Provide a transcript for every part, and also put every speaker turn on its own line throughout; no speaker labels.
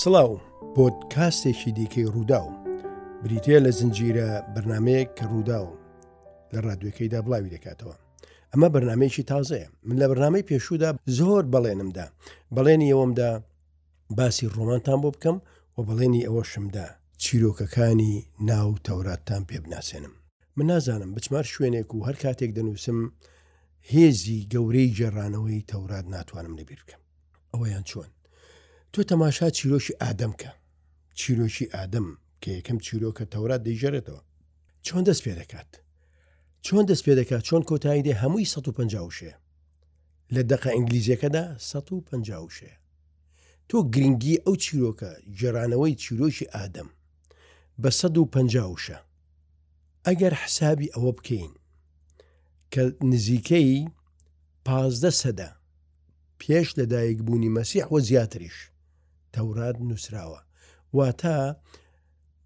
سڵاو بۆت کاستێکی دیکەی ڕووداو بریتە لە زنجیرە بەرنمەیەک کە ڕووداو لە ڕادوێکەیدا بڵاوی دەکاتەوە ئەمە بەرنمەیەکی تازەیە من لە بەرنمەی پێشوودا زۆر بەڵێنمدا بەڵێنی ئەوەمدا باسی ڕۆمانتان بۆ بکەم و بەڵێنی ئەوەشمدا چیرۆکەکانی ناو تەوراتتان پێ بناسێنم من نازانم بچمار شوێنێک و هەر کاتێک دەنووسم هێزی گەورەی جێڕانەوەی تەورات ناتوانم لەبیر بکەم ئەوەیان چۆن تۆ تەماشا چیرۆکی ئادەمکە چیرۆکی ئادەم کە یەکەم چیرۆکە تەورات دەیژێرێتەوە چۆن دەست پێ دەکات چۆن دەست پێ دەکات چۆن کۆتایی دێ هەمووی 150 لە دەقە ئینگلیزیەکەدا 150 تۆ گرنگی ئەو چیرۆکە جێرانەوەی چیرۆکی ئادەم بە 150 ئەگەر حسابی ئەوە بکەین کە نزیکەی پازدە سەدە پێش لە دایک بوونی مەسیح وە زیاتریش تەورات نووسراوە واتە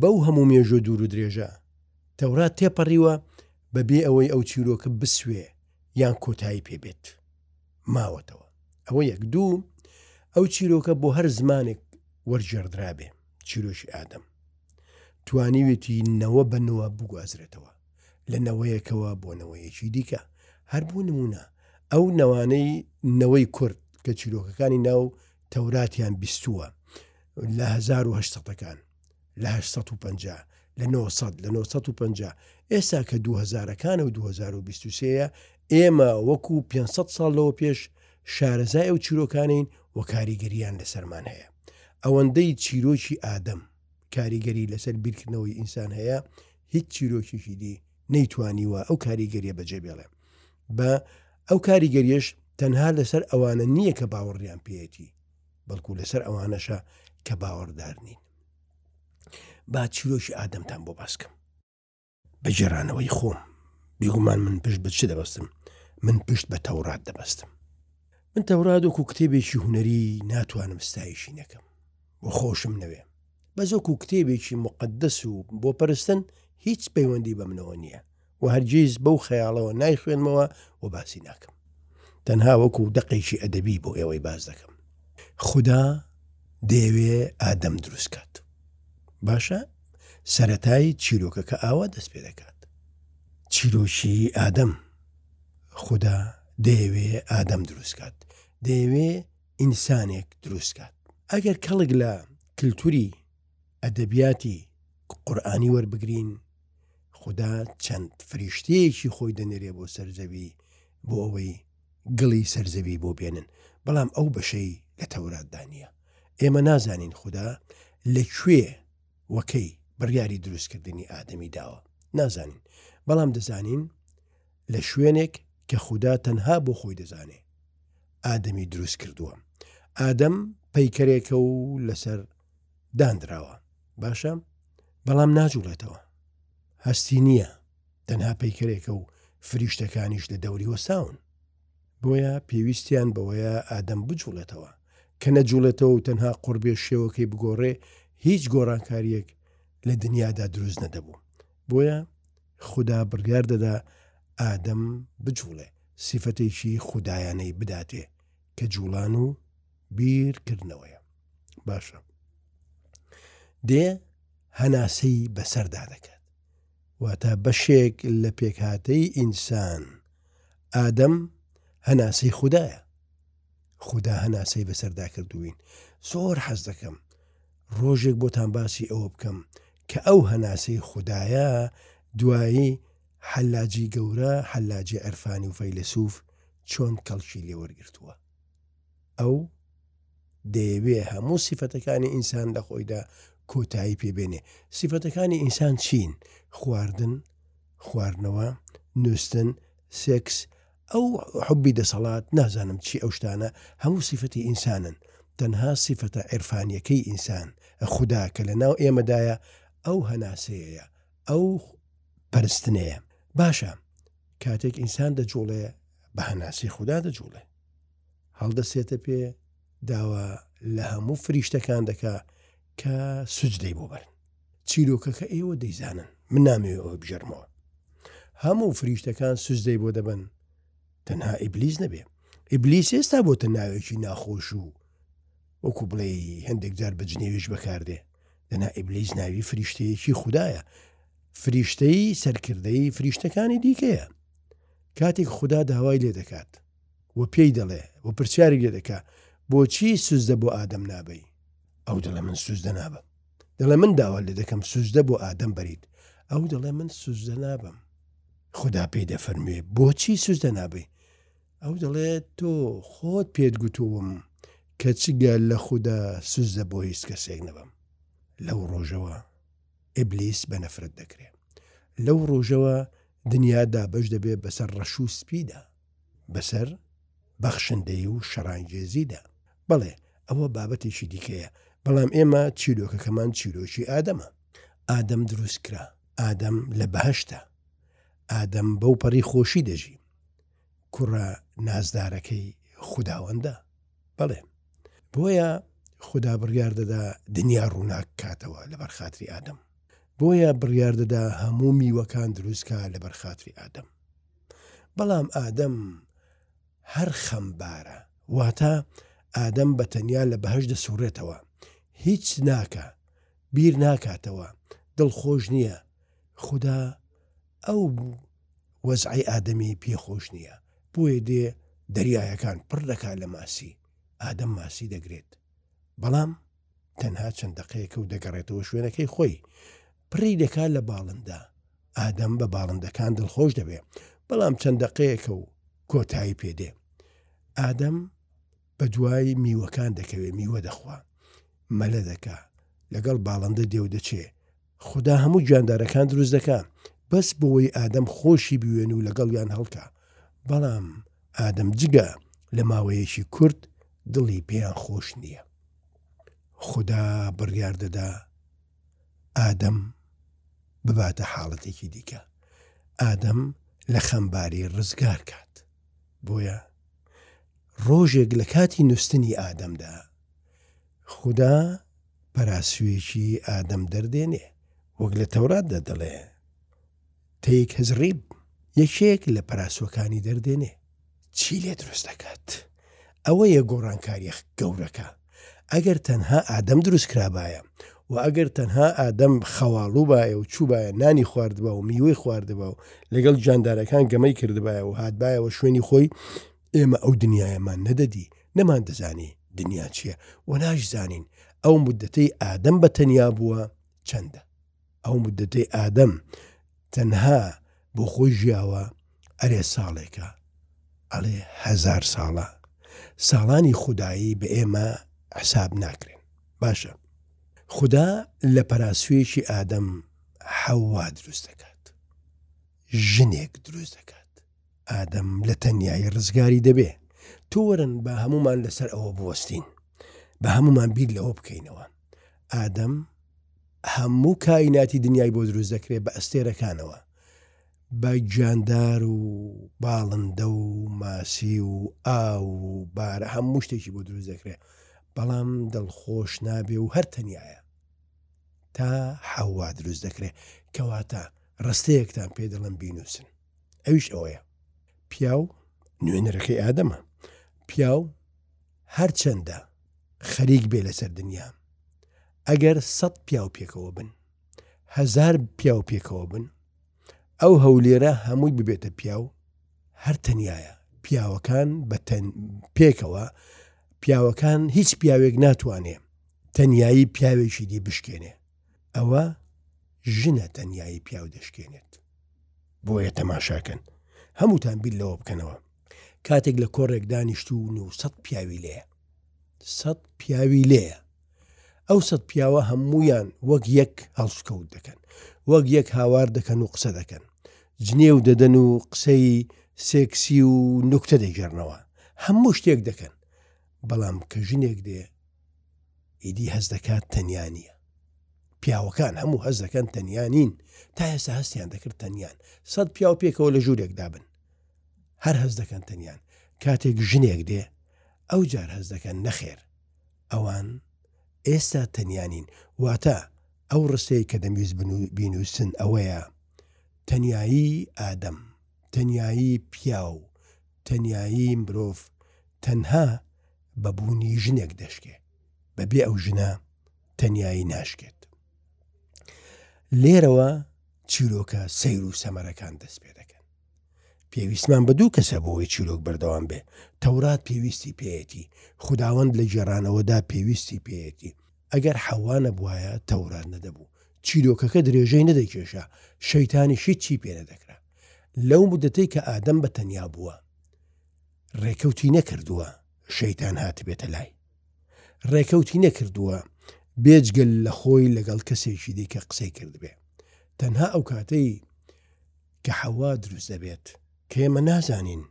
بەو هەموو مێژووە دوور و درێژە، تەورات تێپەڕیوە بە بێ ئەوەی ئەو چیرۆکە بسوێ یان کۆتایی پێ بێت ماوەتەوە. ئەوە یەک. دوو، ئەو چیرۆکە بۆ هەر زمانێک وەرگێڕدرابێ، چیرۆکی ئادەم توانیوێتی نەوە بە نوە بگوازرێتەوە لە نەوەیەکەوە بۆ نەوەیەکی دیکە. هەر بۆ نمونە ئەو نەوانەی نەوەی کورد کە چیرۆکەکانی ناو تەوراتیان بیستووە، لە هەزار و هەشت سەدەکان لە هەشت سەد و پەنجا لە نۆ سەد لە نۆ سەد و پەنجا ئێستا کە دوو هەزارەکانە و 2023ە ئێمە وەکو 500 ساڵ لەوە پێش شارەزای ئەو چیرۆکانین و کاریگەریان لەسەرمان هەیە ئەوەندەی چیرۆکی ئادەم کاریگەری لەسەر بیرکردنەوەی ئینسان هەیە هیچ چیرۆکێکی دی نەیتوانی وە ئەو کاریگەریە بەجێ بێڵێ بە ئەو کاریگەریش تەنها لەسەر ئەوانە نییە کە باوەڕیان پێەتی بەڵکو لەسەر ئەوانەشە کە باوەڕدار نین با چیرۆکی ئادەمتان بۆ باسکەم بە جێرانەوەی خۆم بێگومان من پشت بە چ دەبەستم من پشت بە تەورات دەبەستم من تەورات وەکو کتێبێکی هوەری ناتوانم ستایشی نەکەم بۆ خۆشم نەوێ بەزۆک و کتێبێکی مقدەس و بۆ پەرستن هیچ پەیوەندی بە منەوە نییە و هەرگیز بەو خەیاڵەوە نایخوێنمەوە و باسی ناکەم. تەنها وەکو دەقێکی ئەدەبی بۆ ئێوەی باس دەکەم. خودا دەیەوێ ئادەم دروست کات. باشە سەرەتای چیرۆکەکە ئاوا دەست پێ دەکات. چیرۆکی ئادەم خودا دەیەوێ ئادەم دروست کات. دەیەوێ ئینسانێک دروست کات. ئەگەر کەڵک لە کللتوری ئەدەبیاتی قورآانی وەربگرین خودا چەند فریشتەیەکی خۆی دەنێرێ بۆ سەرزەوی بۆ ئەوەی گڵی سەرزەوی بۆ بێنن بەڵام ئەو بەشەی لە تەوراتدا نییە ئێمە نازانین خودا لە کوێ وەکەی بڕیاری دروستکردنی ئادەمی داوە نازانین بەڵام دەزانین لە شوێنێک کە خودا تەنها بۆ خۆی دەزانێ ئادەمی دروست کردووە ئادەم پەیکەرێکە و لەسەر دانراوە باشە بەڵام ناجوڵێتەوە هەستی نییە تەنها پەیکەرێکە و فریشتەکانیش لە دەوری وەساون بۆیە پێویستیان بەوەیە ئادەم بجوڵێتەوە کە نەجوڵێتەوە و تەنها قڕبێ شێوەکەی بگۆڕێ هیچ گۆڕانکاریەک لە دنیادا دروست نەدەبوو بۆیە خدا بڕیار دەدا ئادەم بجوڵێ سیفەتێکی خودایانەی بداتێ کە جوڵان و بیرکردنەوەیە باشە دێ هەناسەی بەسەردا دەکات واتا بەشێک لە پێکهاتەی ئینسان ئادەم هەناسەی خوددایە خدا هەناسەی بەسەردا کردوین زۆر حەز دەکەم ڕۆژێک بۆتان باسی ئەوە بکەم کە ئەو هەناسەی خوددایە دوایی حەلاجی گەورە حەلاجی عرفانی و فەیلسوف چۆن کەڵکی لێوەرگتووە ئەو دەیەوێ هەموو سیفەتەکانی ئینسان لە خۆیدا کۆتایی پێبێنێ سیفەتەکانی ئینسان چین خواردن خواردنەوە نووسن سێکس ئەو حبی دەسەڵات نازانم چی ئەو شتانە هەموو سیفەتی ئینسانن تەنها سیفەتە عرفانیەکەی ئینسان خوددا کە لە ناو ئێمەدایە ئەو هەناسەیە ئەو پرستنەیە باشە کاتێک ئینسان دەجوڵێ بە هەناسی خوددا دەجوڵێ هەڵدەسێتە پێ داوا لە هەموو فریشتەکان دەکا کە سوجدەی بۆ بەرن چیرۆکەکە ئێوە دەیزانن من نامێ ئەوە بژەرمەوە هەموو فریشتەکان سوزدەی بۆ دەبن تەنها ئیبلیس نەبێ ئیبلیس ئێستا بۆ تە ناوێکی ناخۆش و وەکو بڵێ هەندێک جار بە جنێویش بەکاردێ دەنا ئیبلیس ناوی فریشتەیەکی خوددایە فریشتەی سەرکردەی فریشتەکانی دیکەیە کاتێک خودا داوای لێ دەکات و پێی دەڵێ و پرسیاری لێ دەکا بۆچی سوزدە بۆ ئادەم نابەی ئەو دەڵێ من سوزدە نابم دەڵێ من داوا لێ دەکەم سوزدە بۆ ئادەم بەریت ئەو دەڵێ من سوزدە نابم خدا پێی دەفەرموێ بۆچی سوزدە نابی ئەو دەڵێت تۆ خۆت پێت گوتووم کە چگە لە خوددا سوزدە بۆ هیچ کەسێک نەبم لەو ڕۆژەوە ئیبلیس بە نەفرەت دەکرێ. لەو ڕۆژەوە دنیا دابەش دەبێ بەسەر ڕەش و سپیدا، بەسەر بەخشندەیی و شەڕانگێزیدا. بەڵێ، ئەوە بابەتێکی دیکەیە، بەڵام ئێمە چیرۆکەکەمان چیرۆکی ئادەمە. ئادەم دروست کرا، ئادەم لە بەهەشتە، ئادەم بەوپەڕی خۆشی دەژی. کوڕە نازدارەکەی خوداوەندە. بەڵێ، بۆیە خودا بڕیار دەدا دنیا ڕووناک بکاتەوە لەبەر خاتری ئادەم. بۆیە بڕیار دەدا هەموو میوەکان دروستکا لەبەر خاتری ئادەم. بەڵام ئادەم هەر خەمبارە، واتە ئادەم بە تەنیا لە بەهەشت دەسوڕێتەوە، هیچ ناکا، بیر ناکاتەوە، دڵخۆش نییە. خودا ئەو وەزعەی ئادەمی پێ خۆش نییە بۆیە دێ دەریایەکان پڕ دەکات لە ماسی، ئادەم ماسی دەگرێت بەڵام تەنها چەند دەقەیەکە و دەگەڕێتەوە شوێنەکەی خۆی پڕی دەکات لە باڵندە، ئادەم بە باڵندەکان دڵخۆش دەبێ بەڵام چەند دەقەیەکە و کۆتایی پێدێ ئادەم بە دوای میوەکان دەکەوێ میوە دەخوا مەلە دەکا لەگەڵ باڵندە دێو دەچێ خودا هەموو گیاندارەکان دروست دەکا بەس بۆوەی ئادەم خۆشی بوێن و لەگەڵیان هەڵکا بەڵام ئادەم جگە لە ماوەیەکی کورت دڵی پێیان خۆش نییە خودا بڕیار دەدا ئادەم بباتە حاڵەتێکی دیکە ئادەم لە خەمباری ڕزگار کات بۆیە ڕۆژێک لە کاتی نووسنی ئادەمدا خودا پەراسوێکی ئادەم دەردێنێ، وەک لە تەوراتدا دەڵێ، تەیک هەز ریب، یەکێک لە پەراسوەکانی دەردێنێ. چی لێ دروست دەکات؟ ئەوەیە گۆڕانکارییە گەورەکە. ئەگەر تەنها ئادەم دروست کرابایە و ئەگەر تەنها ئادەم خەواڵووبایە و چووبایە نانی خواردبا و میوەی خواردبا و لەگەڵ جاندارەکان گەمەی کردبایە و هاتبایەوە شوێنی خۆی، ئێمە ئەو دنیایەمان نەدەدی، نەماندەزانی دنیا چییە و ناشزانین ئەو موددەتەی ئادەم بە تەنیا بووە چەندە. ئەو موددەتەی ئادەم تەنها بۆ خۆی ژیاوە ئەرێ ساڵێکە، ئەڵێ هەزار ساڵە. ساڵانی خودایی بە ئێمە حساب ناکرێن. باشە خودا لە پەراسوێکی ئادەم حەوا دروست دەکات. ژنێک دروست دەکات. ئادەم لە تەنیایی ڕزگاری دەبێ تو وەرن با هەمومان لەسەر ئەوە بوەستین بە هەمومان بیر لەوە بکەینەوە ئادەم هەموو کایناتی دنیای بۆ دروست دەکرێت بە ئەستێرەکانەوە بە گیاندار و باڵندە و ماسی و ئاو و بارە هەموو شتێکی بۆ دروست دەکرێت بەڵام دڵخۆش نابێ و هەر تەنایە تا حەوا دروست دەکرێت کەواتە ڕستەیەکتان پێ دەڵم بینوسن ئەویش ئەوەیە پیاو نوێنەرەکەی ئادەمە پیاو هەرچەندە خەریک بێ لەسەر دنیا ئەگەر سەد پیاو پێکەوە بن هزار پیاو پێکەوە بن ئەو هەولێرە هەمووی ببێتە پیاو هەر تەنایە پیاوەکان بەتەن پێکەوە پیاوەکان هیچ پیاوێک ناتوانێ تەنایی پیاوێکی دی بشکێنێ ئەوە ژنە تەنیایی پیاو دەشکێنێت. بۆیە تەماشاکەن هەمووتان بیر لەوە بکەنەوە کاتێک لە کۆڕێک دانیشتوون و سەد پیاوی لێیە سەد پیاوی لێیە ئەو سەد پیاوە هەمویان وەک یەک هەڵسکەوت دەکەن وەک یەک هاوار دەکەن و قسە دەکەن جنێو دەدەن و قسەی سێکسی و نوکتە دەگەرنەوە هەموو شتێک دەکەن بەڵام کە ژنێک دێ ئیدی هەست دەکات تەنیا نییە پیاوەکان هەموو هەز دەکەن تەنیا نین تا ئێستا هەستیان دەکرد تەنیان سەد پیاو پێکەوە لە ژوورێکدا بن هەر هەز دەکەن تەنیان کاتێک ژنێک دێ ئەو جار هەز دەکەن نەخێر ئەوان ئێستا تەنیانین واتە ئەو ڕستەیە کە دەمویست بینوسن ئەوەیە تەنایی ئادەم تەنایی پیاو تەنیایی مرۆڤ تەنها بە بوونی ژنێک دەشکێ، بە بێ ئەو ژنە تەنیایی ناشکێت. لێرەوە چیرۆکە سەیر و سەمەرەکان دەست پێ دەکەن. پێویستمان بە دوو کەسە بۆی چیرۆک بەردەوام بێ، تەورات پێویستی پێیەتی، خداوەند لە گێڕانەوەدا پێویستی پێیەتی. ئەگەر حەوا نەبوایە تەورات نەدەبوو، چیرۆکەکە درێژەی نەدەکێشا، شەیتانیش هیچی پێ نەدەکرا. لەو مودەتەی کە ئادەم بە تەنیا بووە ڕێکەوتی نەکردووە شەیتان هاتبێتە لای ڕێکەوتی نەکردووە بێجگەل لە خۆی لەگەڵ کەسێکی دیکە قسەی کردبێ تەنها ئەو کاتەی کە حەوا دروست دەبێت کێمە نازانین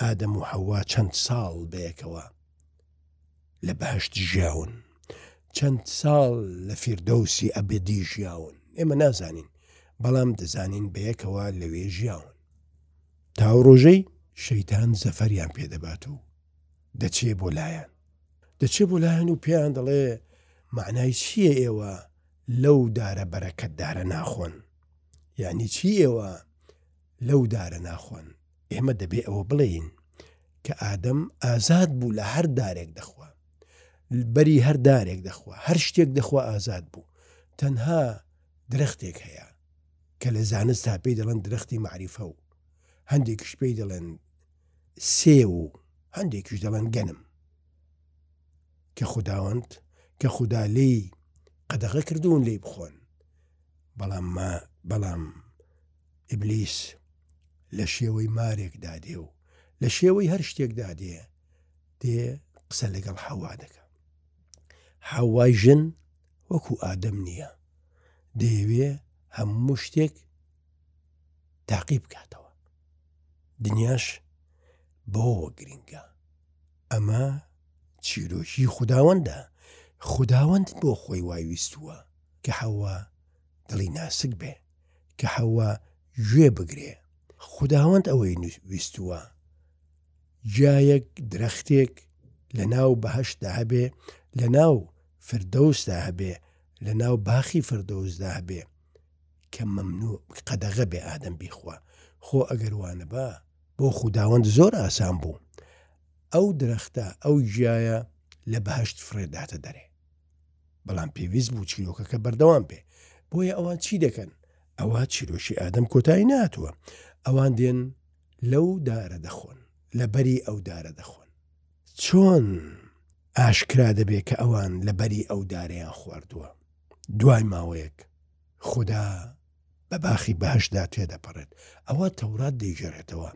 ئادەم و حەوا چەند ساڵ بەیەکەوە لە بەهەشت ژیاون چەند ساڵ لە فیردەوسی ئەبدی ژیاون ئێمە نازانین بەڵام دەزانین بەیەکەوە لەوێ ژیاون تاو ڕۆژەی شەیتان زەفەریان پێدەبات و دەچێ بۆ لایەن دەچێ بۆ لایەن و پێیان دەڵێ معنای چییە ئێوە لەو دارە بەرەکەتدارە ناخۆن یعنی چی ئێوە لەو دارە ناخۆن ئێمە دەبێ ئەوە بڵێین کە ئادەم ئازاد بوو لە هەر دارێک دەخوا بەری هەر دارێک دەخوا هەر شتێک دەخوا ئازاد بوو تەنها درەختێک هەیە کە لە زانست تا پێی دەڵێن درەختی معریفە و هەندێکش پێی دەڵێن سێ و هەندێکیش دەڵێن گەنم کە خودداوەند کە خوددا لێی قەدەغە کردوون لی بخۆن بەڵام بەڵام ئیبلیس لە شێوەی مارێکدا دێ و لە شێوەی هەر شتێکدا دێ دێ قسە لەگەڵ حەوا دەکە حەوای ژن وەکو ئادەم نییە دەیەوێ هەموو شتێک تاقی بکاتەوە دنیاش بۆوە گرنگە ئەمە چیرۆکی خودداوەندە خودداوەند بۆ خۆی وای ویستووە کە حەوا دڵی ناسک بێ کە حەوا گوێ بگرێ. خوداوەند ئەوەی ویستووە گیایەک، درەختێک، لە ناو بەهەشتدا هەبێ، لە ناو فردەوسدا هەبێ، لە ناو باخی فردەوسدا هەبێ، کە مەمنووع، قەدەغە بێ ئادەم بیخوا. خۆ ئەگەر وا نەبا، بۆ خوداوەند زۆر ئاسان بوو ئەو درەختە، ئەو گیایە لە بەهەشت فڕێ داتە دەرێ. بەڵام پێویست بوو چیرۆکەکە بەردەوام بێ بۆیە ئەوان چی دەکەن ئەوە چیرۆکی ئادەم کۆتایی ناتوە ئەوان دێن لەو دارە دەخۆن لە بەری ئەو دارە دەخۆن چۆن ئاشکرا دەبێ کە ئەوان لە بەری ئەو دارەیان خواردووە دوای ماوەیەک خدا بە باخی بەهەشتدا تێدەپەڕێت، ئەوە تەورات دەیگێڕێتەوە،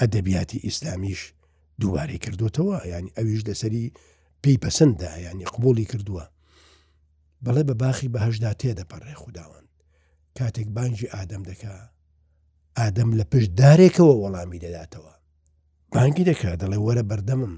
ئەدەبیاتی ئیسلامیش دووبارەی کردوتەوە ینی ئەویش لەسەری پێی پەسەنددا ینی قبولی کردووە بەڵێ بە باخی بەهشدا تێدەپەڕێ خودداوەند کاتێک بانجی ئادەم دەکا ئادەم لە پشت دارێکەوە وەڵامی دەداتەوە بانگی دەکا دەڵێ وەرە بەردەمم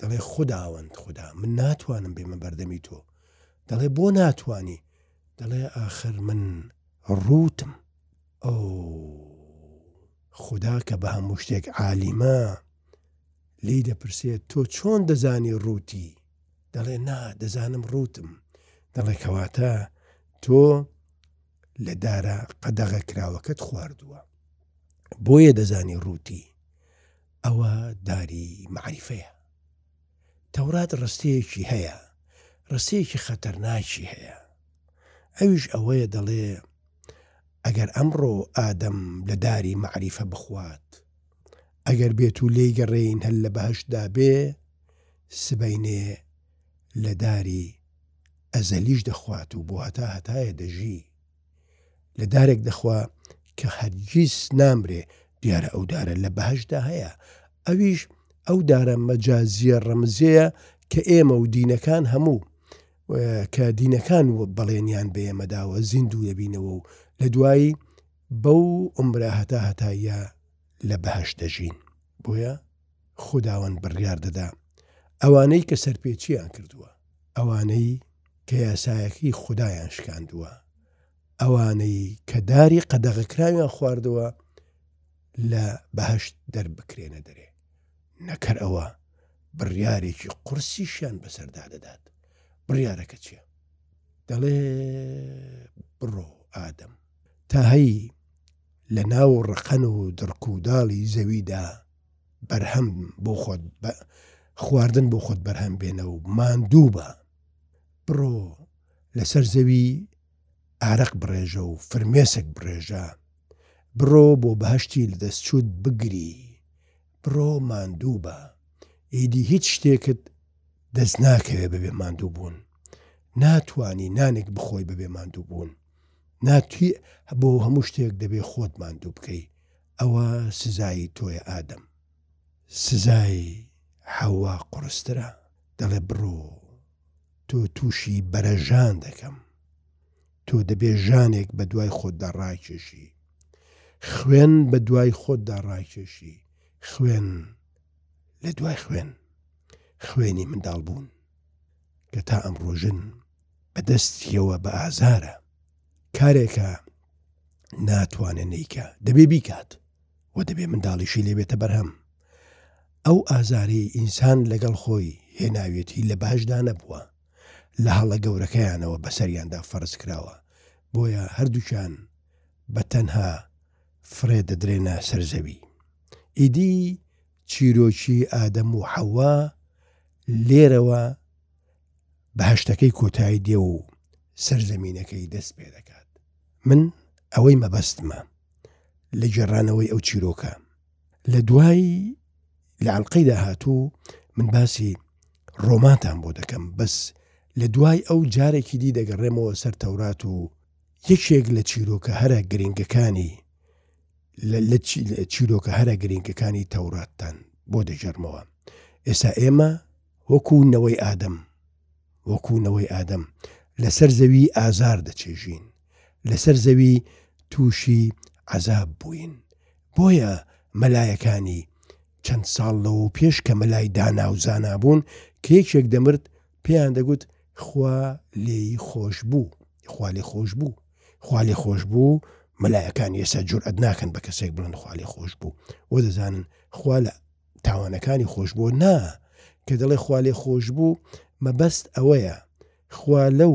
دەڵێ خودداوەند خوددا من ناتوانم بێمە بەردەمی تۆ دەڵێ بۆ ناتانی دەڵێ ئاخر من ڕووتم. ئۆوو. خودا کە بە هەموو شتێک عالیمە، لێی دەپرسێ تۆ چۆن دەزانی ڕووتی؟ دەڵێ نا، دەزانم ڕووتم. دەڵێ کەواتە تۆ لە دارە قەدەغەکراوەکەت خواردووە. بۆیە دەزانی ڕووتی. ئەوە داری مەعریفەیە. تەورات ڕستەیەکی هەیە، ڕستەیەکی خەتەرناکی هەیە، ئەویش ئەوەیە دەڵێ ئەگەر ئەمڕۆ ئادەم لە داری مەعریفە بخوات، ئەگەر بێت و لێی گەڕێین هەر لە بەهەشتدا بێ، سبەینێ لە داری ئەزەلیش دەخوات و بۆ هەتا هەتایە دەژی. لە دارێک دەخوا کە هەرگیز نامرێ دیارە ئەو دارە لە بەهشدا هەیە ئەویش ئەو دارە مەجازیە ڕەمزەیە کە ئێمە و دینەکان هەموو کە دینەکان و بەڵێنیان بە ئێمەداوە زیندوو دەبینەوە و لە دوایی بەو ئۆمرا هەتا هەتایە لە بەهش دەژین بۆیە خودداوەند بڕیار دەدا ئەوانەی کە سەرپێچیان کردووە ئەوانەی کە یاسایەکەی خودایان شکاندووە، ئەوانەی کە داری قەدەغەکراویان خواردووە لە بەهەشت دەربکرێنە دەرێ، نەکەر ئەوە بڕیارێکی قورسیشیان بەسەردا دەدات، بڕیارەکە چیە؟ دەڵێ بڕۆ ئادەم تاهەیی لە ناو ڕقەن و دڕکوداڵی زەویدا بەرهەم بۆ خۆت بە خواردن بۆ خۆت بەرهەم بێنە و ماندوو بە بڕۆ لەسەر زەوی ئارەق بڕێژە و فرمێسک بڕێژە بڕۆ بۆ بەهشتی لە دەستچوت بگری بڕۆ ماندوو بە ئیدی هیچ شتێکت دەست ناکەوێ بەبێ ماندوو بوون ناتانی نانێک بخۆی بەبێ ماندوو بوون ناتوی بۆ هەموو شتێک دەبێ خۆت ماندوو بکەی ئەوە سزای تۆیە ئادەم. سزای حەوا قوڕسترە دەڵێ بڕۆ تۆ توشی بەرە ژان دەکەم تۆ دەبێ ژانێک بە دوای خۆتدا ڕاکێشی خوێن بە دوای خۆتدا ڕاکێشی خوێن لە دوای خوێن خوێنی منداڵ بوون کە تا ئەم ڕۆژن بەدەستیەوە بە ئازارە کارێکە ناتوانێ نەیکا دەبێ بیکات و دەبێ منداڵیشی لێبێتە بەرهەم ئەو ئازارەی ئینسان لەگەڵ خۆی هێناوێتی لە باشدا نەبووە لە هەڵە گەورەکەیانەوە بەسەریاندا فەرز کراوە بۆیە هەردووچان بە تەنها فرێ دەدرێنە سەرزەوی ئیدی چیرۆکی ئادەم و حەوا لێرەوە بەهەشتەکەی کۆتایی دێ و سەر زەمینەکەی دەست پێ دەکات من ئەوەی مەبەستمە لە گێڕانەوەی ئەو چیرۆکە لە دوایی لە ئەلقەی داهاتوو من باسی ڕۆمانتان بۆ دەکەم بەس لە دوای ئەو جارێکی دی دەگەڕێمەوە سەر تەورات و یەکێک لە چیرۆکە هەرە گرنگەکانی لە چیرۆکە هەرە گرنگەکانی تەوراتتان بۆ دەژەرمەوە ئێستا ئێمە وەکو نەوەی ئادەم وەکو نەوەی ئادەم لەسەر زەوی ئازار دەچێژین لەسەر زەوی تووشی عەزاب بووین بۆیە مەلایەکانی چەند ساڵ لەوە پێش کە مەلای دانا و زانا بوون کە یەکێک دەمرد پێیان دەگوت خوا لێی خۆش بوو خوا لێ خۆش بوو خوا لێ خۆش بوو مەلایەکان ئێستا جورئەت ناکەن بە کەسێک بڵند خوا لێ خۆش بوو وە دەزانن خوا لە تاوانەکانی خۆش بۆ نا کە دەڵێ خوا لێ خۆش بوو مەبەست ئەوەیە خوا لەو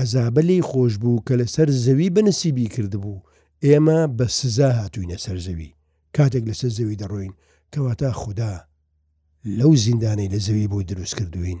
عذابە لی خۆش بوو کە لەسەر زەوی بەنسیبی کردبوو ئێمە بە سزا هاتووینە سەر زەوی کاتێک لەسەر زەوی دەڕۆین کەواتە خوددا لەو زیندانەی لە زەوی بۆی دروست کردوین